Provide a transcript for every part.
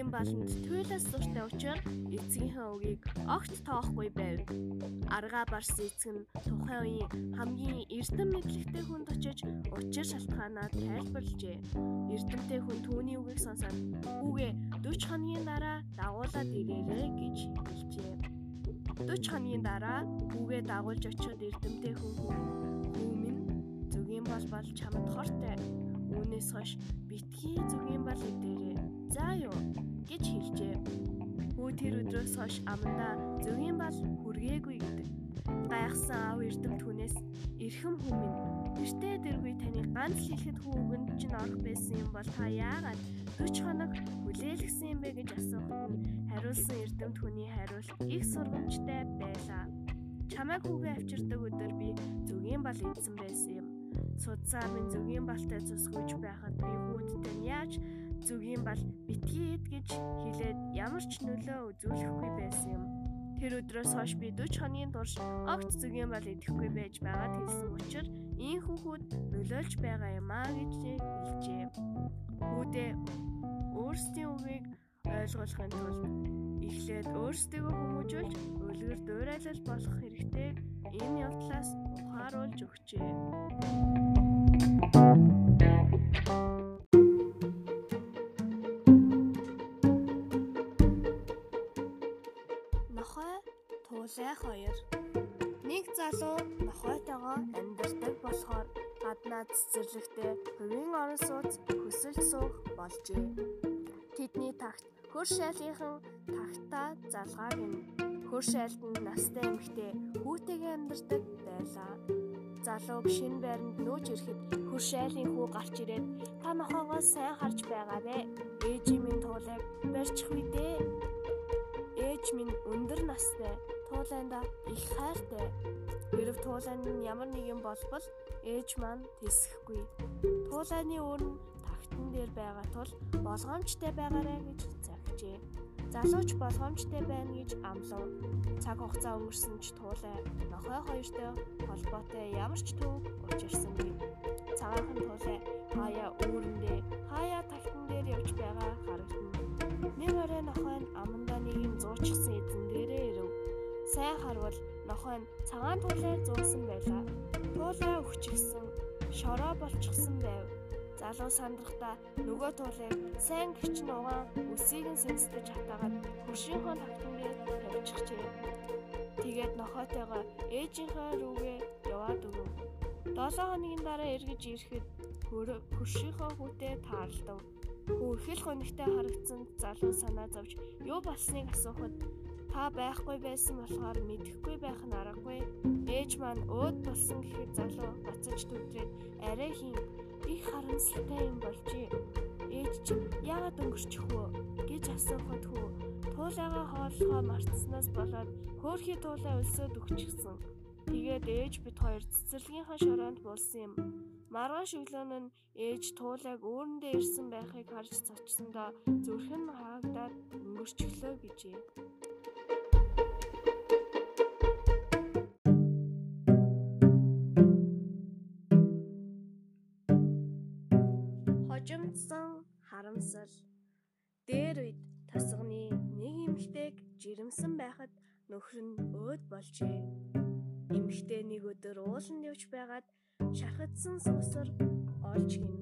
Зүгийн баланд туйлаас дуртай учраас эцгийнхээ үгийг огт тоохгүй байв. Аргаа барсан эцэг нь тухайн үеийн хамгийн эрдэм мэдлэгтэй хүнд очиж учир шалтгаанаа тайлбарлажээ. Эрдэмтэй хүн түүний үгийг сонсоод хүүгээ 40 хоногийн дараа дагуулад ирээрэй гэж хэлжээ. 40 хоногийн дараа хүүгээ дагуулж очиод эрдэмтэй хүн хүү минь зүгийн бол бол чамд хортой. Үүнээс хойш битгий зүгийн бол эдэрээ. За юу гэж хэлжээ. Хүү тэр өдрөөс хойш амандаа зүгийн бол хүргээгүй гэдэг. Гайхсан аав эрдэм түүнээс эрхэм хүн минь Тэртээ дэргүй таны ганц хэлэхэд хүүгэнд чинь орох байсан юм бол та яагаад 40 хоног хүлээлгсэн юм бэ гэж асуухад нь хариулсан эрдэм түүний хариулт их сургамжтай байлаа. Чамайг хүүгээ авчирдаг өдөр би зүгийн бал идсэн байсан юм. Судсаа минь зүгийн балтай цусгүйж байхад би хүүдтэй яаж зүгийн бал битгий гэж хэлээд ямар ч нөлөө үзүүлэхгүй байсан юм. Тэр өдрөөс хойш би 40 хоногийн турш огт зүгийн бал идэхгүй байж байгаад хэлсэн учраас ийм хүүхүүд нөлөөлж байгаа юм аа гэж хэлжээ. Хүүдээ өөрсдийн үгийг ойлгуулахын тулд эхлээд өөрсдийгөө хүмүүжүүлж үлгэр дуурайлал болох хэрэгтэй энэ явдлаас ухааруулж өгчээ. Нохой туулай хоёр Нэг залуу нохойтойгоо амьдардаг болохоор гаднаа цэцэрлэгтээ хувийн орон сууц хөсөлж суух болжээ. Тэдний тагт хөр шайлынхан тагтаа залгааг нь хөр шайлд нь настай эмэгтэй хүүтэйгээ амьдардаг байлаа. Залууг шинэ байранд нөөж ирэхэд хөр шайлын хүү гарч ирээд та нохоогоо сайн харж байгаарэ. Ээжийн минь туулайг барьчих үе дээ. Ээж минь өндөр настай туулайнда их хайртай. Хэрв туулайн нь ямар нэгэн болбол ээж маань тэсэхгүй. Туулайны өөр нь тагтан дээр байгаа тул болгоомжтой байгаарай гэж загчээ. Залууч болгоомжтой байна гэж амлав. Цаг хугацаа өнгөрсөн ч туулай нохой хоёртой холбоотой ямар ч төв учирсангүй. Цагаахан туулай хаяа үүрэндээ хаяа тагтан дээр явж байгаа харагдана. Нэг орой нохой нь амандаа нэг юм зуучсан эзэн дээрээ ирэв. Сайн харвал нохой нь цагаан туулай зуусан байлаа. Туулай өвчгсөн, шороо болчихсон байв. Залуу сандрахта нөгөө туулайг сайн гिचн угаан өсийг нь сэнсдэж хатаагаад хөршийнхөө тагтан дээр тавьчихжээ. Тэгээд нохойтойгоо ээжийнхээ рүүгээ яваад өгөв. 7 хоногийн дараа эргэж ирэхэд хөршийнхөө хүүтэй таарлав. Хүү их л гонигтай харагдсан залуу санаа зовж юу болсныг асуухад Та байхгүй байсан болохоор мэдэхгүй байх нь аргагүй. Ээж маань өөд болсон гэхэд залуу гацаж төвдрээд арай хийн их харамсалтай юм болжээ. Ээж чинь яагаад өнгөрчих вэ гэж асуухад хүү туулайгаа хооллохоо мартснаас болоод хөөхий туулай өлсөд өгчихсөн. Тэгээд ээж бит хоёр цэцэрлэгийнхаа шороонд булсан юм. Маргааш өглөөн нь ээж туулайг өөрөндөө ирсэн байхыг харж цочсондоо зүрх нь хаагдаад өнгөрчлөө гэжээ. Хожимдсан харамсал дээр үед тасганы нэг эмэгтэйг жирэмсэн байхад нөхөр нь өөд болжээ. Эмэгтэй нэг өдөр ууланд явж байгаад шархагдсан суусар олж гин.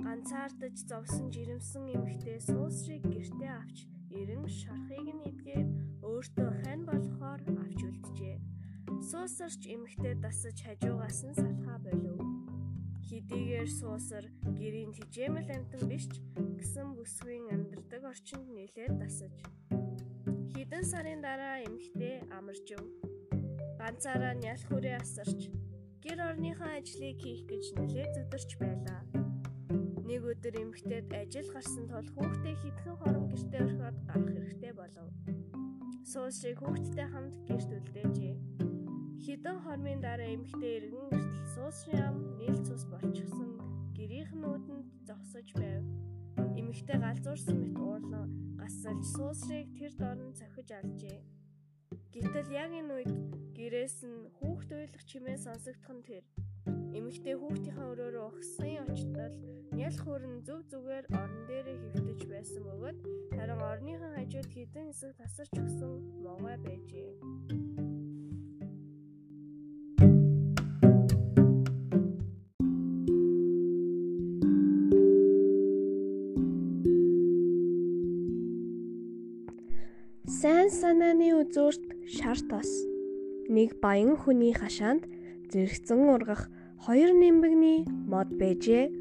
Ганцаардаж зовсон жирэмсэн эмэгтэй суусрыг гэртээ авч эрен шархыг нь идгээд өөртөө хань болохоор авч үлджээ. Суусарч эмэгтэй дасаж хажуугаас нь салхаа болов. Хидийгээр суусар гэрийн тижээмэл амтан биш ч гэсэн бүсгүй амьдардаг орчинд нэлээд дасаж. Хідэн сарын дараа эмэгтэй амаржв. Ганцаараа нялх хүрээ асарч гэр орныхоо ажлыг хийх гэж нэлээд зүдэрч байлаа. Нэг өдөр эмэгтэйд ажил гарсан тул хүүхдээ хитгэн хорон гэртээ орхиод гарах хэрэгтэй болов. Суусрыг хүүхдтэй хамт гэрт үлдээжээ. Хідэн хормын дараа эмэгтэй иргэн гэртэл суусрын ам нийл цус болчихсон гэрийнх нь үүдэнд зогсож байв. Эмэгтэй галзуурсан мэт уурлан гасалж суусрыг тэр дорн цохиж алжээ. Гэтэл яг энэ үед гэрээс нь хүүхд уйлах чимээ сонсогдох нь тэр. Эмэгтэй хүүхдийнхээ өрөөрөө ухсан очтол Нял хүрэн зүг зүгээр орон дээрээ хөвтөж байсан бөгөөд харин орныхон хажууд хідэн хэсэг тасарч өгсөн могой байжээ. Санааны үзүүрт шар тос. Нэг баян хүний хашаанд зэрэгцэн ургах хоёр нимбэгний мод байжээ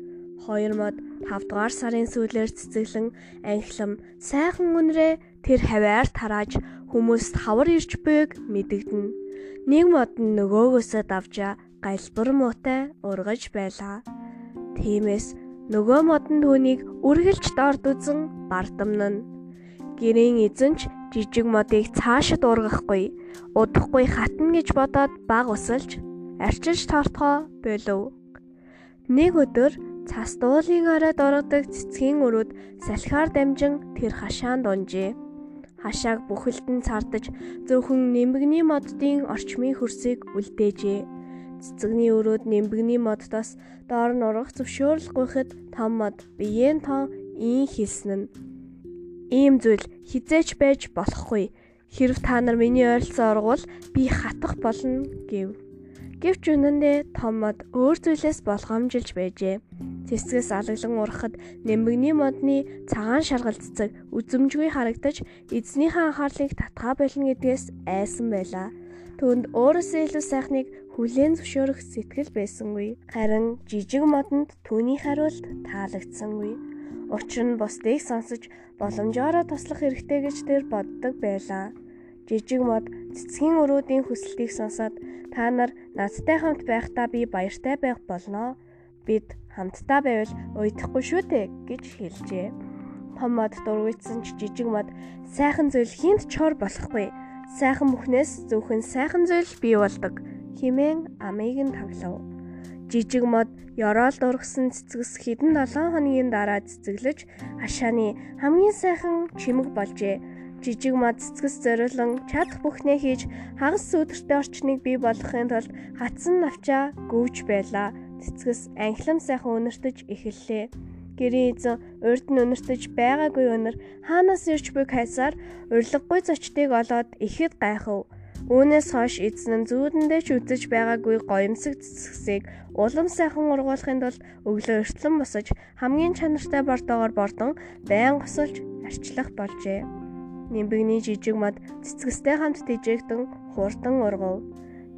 Хоёр мод 5 дугаар сарын сүүлээр цэцэглэн анхлам сайхан үнрээ тэр хаваар тарааж хүмүүст хавар ирж буйг мэдэгдэнэ. Нэг мод нь нөгөөгөөсөө давжаа галбар муутай ургаж байлаа. Тиймээс нөгөө мод нь түүнийг үргэлж дорд үзэн бардамнана. Гэрийн эзэн ч жижиг модыг цаашид ургахгүй, удахгүй хатна гэж бодоод баг усалж арчилж тортгоо болов. Нэг өдөр Цас дуулын оройд орогдог цэцгийн өрөөд салхиар дамжин тэр хашаанд унжээ. Хашааг бүхэлдэн цардаж зөвхөн нэмбэгний моддын орчмын хөрсийг үлдээжээ. Цэцэгний өрөөд нэмбэгний моддоос доор нь урах зөвшөөрөл гуйхад том мод биеэн тон ийн хэлсэн нь. Ийм зүйл хизээч байж болохгүй. Хэрв та нар миний ойролцоо оргуул би хатах болно гэв. Гэвч үнэндээ том мод өөр зүйлээс болгоомжилж байжээ. Цэцгээс алаглан урахад нэмэгний модны цагаан шаргал цэцэг үзэмжгүй харагдаж эзнийхээ анхаарлыг татгаа болно гэдгээс айсан байлаа. Түүнд өөрөөсөө илүү сайхныг хүлээн зөвшөөрөх сэтгэл байсангүй. Харин жижиг модонд түүний хариулт таалагдсангүй. Учир нь бусдыг сонсож боломжоороо туслах хэрэгтэй гэж тэр боддог байлаа. Жижиг мод цэцгийн өрөөдийн хүсэлтийг сонсоод та нар надтай хамт байхдаа би баяртай байх болноо. Бид хамтдаа байвал уйдахгүй шүү дээ гэж хэлжээ. Том мод дургүйцсан ч жижиг мод сайхан зүйл хинт чор болохгүй. Сайхан бүхнээс зөвхөн сайхан зүйл бий болдог. Химэн амийг нь тавлав. Жижиг мод ёроол дургсан цэцгэс хэдэн 7 хоногийн дараа цэцэглэж хашааны хамгийн сайхан чимэг болжээ жижиг мод цэцгэс зориулан чадах бүхнээ хийж хагас сүдэртэй орчныг бий болгохын тулд хатсан навчаа гүйж байлаа цэцгэс анхлам сайхан өнөртөж эхэллээ. Гэрийн эзэн урд нь өнөртөж байгаагүй өнөр хаанаас ирж буй кайсаар урилгагүй зочдыг олоод ихэд гайхав. Үүнээс хойш эзэн нь зүүдэндээ ч үзэж байгаагүй гоёмсог цэцгсийг улам сайхан ургуулахын тулд өглөө эртлэн босож хамгийн чанартай бортоогоор бордон байн госолж арчлах болжээ. Нимбэгний жижиг мод цэцгэстэй хамт дижээгдэн хурдан ургав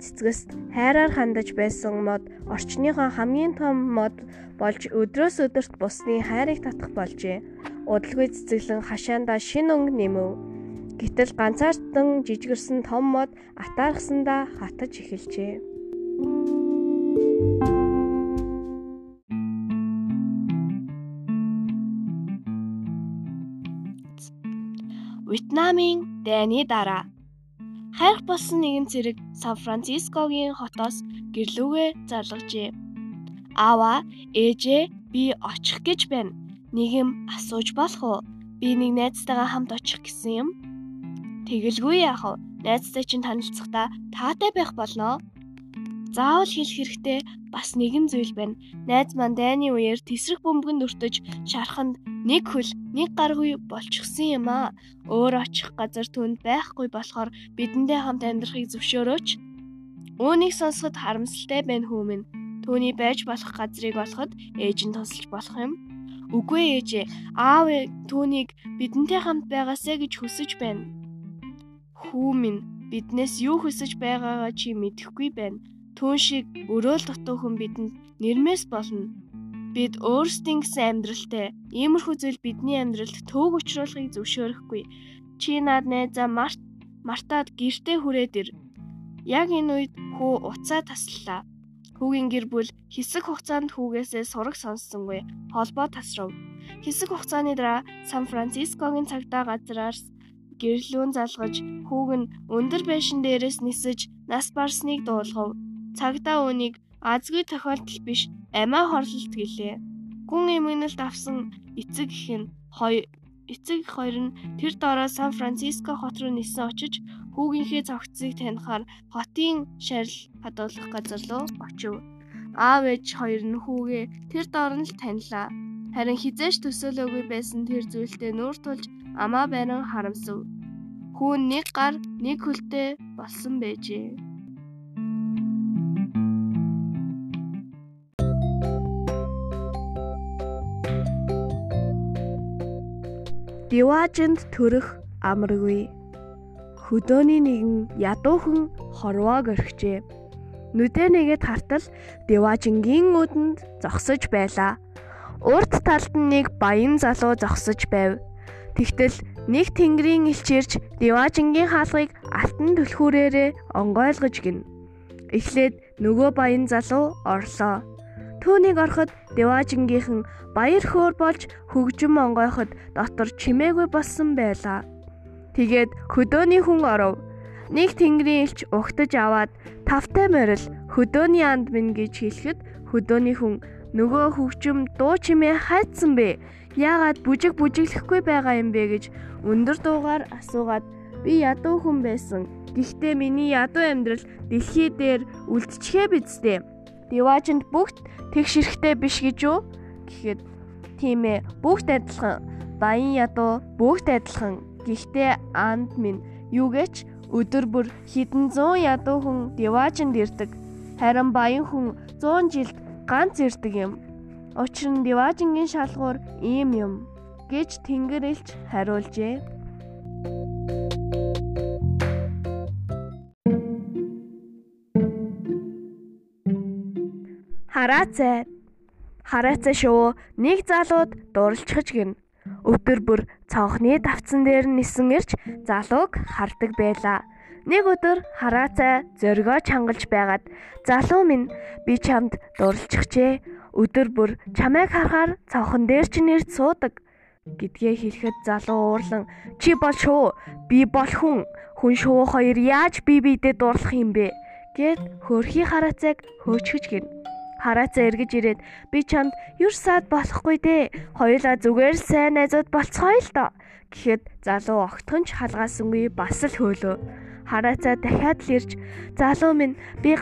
цэцгэст хайраар хандаж байсан мод орчныхоо хамгийн том мод болж өдрөөс өдөрт бусны хайрыг татах болжээ. Удалгүй цэцэглэн хашаандаа шин өнгө нэмэв. Гэтэл ганцаардсан жижигэрсэн том мод атаархсандаа хатаж эхэлжээ. Вьетнамын дайны дараа Хайрх болсон нэгэн цэрэг Сан Францискогийн хотоос гэрлүүгээ залгажээ. Аава, ээжээ би очих гэж байна. Нэг юм асууж болох уу? Би нэг найзтайгаа хамт очих гэсэн юм. Тэгэлгүй яах вэ? Найзтай чинь танилцахдаа таатай байх болно. Заавал хэлэх хэрэгтэй бас нэгэн зүйл байна. Найз маань дайны үеэр тесрэх бөмбөгөнд өртөж шарханд нэг хөл нэг гаргүй болчихсон юм аа. Өөр очих газар түнд байхгүй болохоор бидэндээ хамт амьдрахыг зөвшөөрөөч. Үүнийг сонсоход харамсалтай байна хүүмэн. Төвний байж болох газрыг олоход ээж нь тусалж болох юм. Үгүй ээжээ. Аав түүнийг бидэнтэй хамт байгаасаа гэж хүсэж байна. Хүү минь биднээс юу хүсэж байгаагаа чи мэдэхгүй байна. Түүн шиг өрөөл дутуу хүн бидэнд нэрмээс болно Бид өөрсдийн гэсэн амьдралтай. Иймэрхүү зүйл бидний амьдралд төөг учруулахыг зөвшөөрөхгүй. Чи над найзаа Март Мартад гэртээ хүрээд ир. Яг энэ үед хүү уцаа таслалаа. Хүүгийн гэр бүл хэсэг хугацаанд хүүгээсээ сураг сонссонгүй. Холбоо тасрав. Хэсэг хугацааны дараа Сан Францискогийн цагдаа газраас гэрлүүн залгаж хүүг нь өндөр байшин дээрээс нисэж нас барсныг дуулгав. Цагдаа үүнийг азгүй тохиолдол биш амиа хорлолт гэлээ. Гүн эмгэнэлт авсан эцэг их нь хоёр эцэг их хоёр нь тэр дороо Сан Франциско хот руу нисэн очиж хүүгийнхээ цогцыг танихаар хотын шарил хадгалах газар руу очив. аав ээж хоёр нь хүүгээ тэр доор нь л танилаа. Харин хизээш төсөөлөөгүй байсан тэр зүйлтэй нүүр тулж амаа барин харамсав. Хүүн нэг гар нэг хөлтэй болсон байжээ. Диваажинд төрөх амаргүй. Хөдөөний нэгэн ядуухан хорвоог орхижээ. Нүдэ нэгэд хартал Диваажингийн үдэнд зогсож байлаа. Урд талд нь нэг баян залуу зогсож байв. Тэгтэл нэг тэнгэрийн элч ирж Диваажингийн хаалгыг алтан түлхүүрээрээ онгойлгож гин. Эхлээд нөгөө баян залуу орлоо. Түүнийг ороход Деважингийнхэн баяр хөөр болж хөгжим онгойход дотор чимээгүй болсон байлаа. Тэгээд хөдөөний хүн оров. Нэг тэнгэрийн элч угтаж аваад тавтай морил хөдөөний анд минь гэж хэлэхэд хөдөөний хүн нөгөө хөгжим дуу чимээ хайцсан бэ? Яагаад бүжиг бүжиглэхгүй байгаа юм бэ гэж өндөр дуугаар асуугаад би ядуу хүн байсан. Гэхдээ миний ядуу амьдрал дэлхий дээр үлдчихээ бидтэй Диваажинд бүгд тэгш эрэхтэй биш гэж юу? Гэхэд тийм ээ бүгд адилхан. Баян ядуу бүгд адилхан. Гэхдээ анд минь юугээч өдөр бүр хідэн 100 ядуу хүн Диваажинд ирдэг. Харин баян хүн 100 жилд ганц ирдэг юм. Учир нь Диваажингийн шалгуур ийм юм гэж Тэнгэр элч хариулжээ. Хараацай. Хараацай шүү. Нэг залууд дурлцгаж гин. Өдөр бүр цонхны давцсан дээр нисэн ирж залууг хардаг байлаа. Нэг өдөр хараацай зөргөө чангалж байгаад залуу минь би чамд дурлцчихжээ. Өдөр бүр чамайг харахаар цонхон дээр ч нэрд суудаг гэдгээ хэлэхэд залуу уурлан чи бол шүү би бол хүн хүн шүү хоёр яаж би бидэд дурлах юм бэ гэд хөрхий хараацайг хөөчгөж гин Хараацаа эргэж ирээд би чамд юр саад болохгүй дээ. Хоёулаа зүгээр сайн найзууд болцгоё л доо. Гэхэд залуу огтхонч халгаасангүй бас л хөөлөө. Хараацаа дахиад л ирж залуу минь би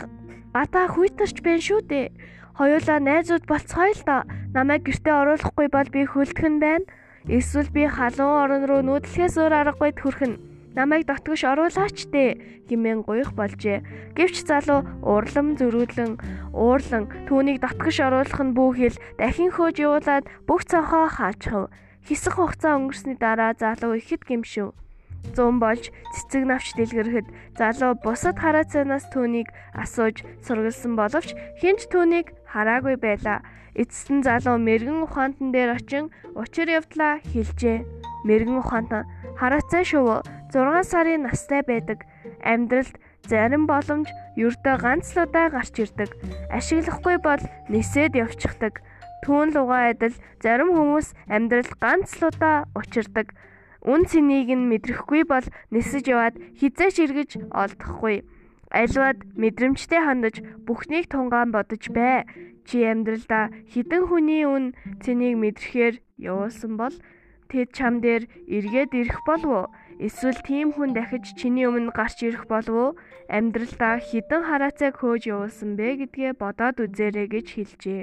гадаа хүйтэрч байна шүү дээ. Хоёулаа найзууд болцгоё л доо. Намайг гэртээ оруулахгүй бол би хөлдгөн байна. Эсвэл би халуун орон руу нүүдлэхээс өөр аргагүй төрхөн намайг дотгош оруулаач дээ хэмээн гуйх болжээ. Гэвч залуу урлам зөрүүлэн уурлан түүнийг дотгош оруулах нь бүхэл дахин хөөж явуулаад бүх цонхоо хаачихв. Хэсэг хугацаа өнгөрсний дараа залуу ихэд гимшив. Зүүн болж цэцэг навч дэлгэрхэд залуу бусад хараацаанаас түүнийг асууж сургалсан боловч хинч түүнийг хараагүй байлаа. Эцэст нь залуу мэрэгэн ухаантан дээр очин учир явдлаа хэлжээ. Мэрэгэн ухаантан хараацаа шүү 6 сарын настай байдаг. Амьдралд зарим боломж ердөө ганц л удаа гарч ирдэг. Ашиглахгүй бол нисээд явчихдаг. Түүн лугаа адил зарим хүмүүс амьдралд ганц л удаа учирдаг. Үн цэнийг нь мэдрэхгүй бол нисэж яваад хизээч эргэж олдохгүй. Аливаад мэдрэмжтэй хандаж бүхнийг тунгаан бодож бай. Чи амьдралдаа хідэн хүний үн цэнийг мэдрэхээр явуулсан бол тэд чам дээр эргээд ирэх болов уу? Эсвэл тийм хүн дахиж чиний өмнө гарч ирэх болов уу? Амьдралдаа хідэн хараацайг хөөж явуулсан бэ гэдгээ бодоод үзээрэй гэж хэлжээ.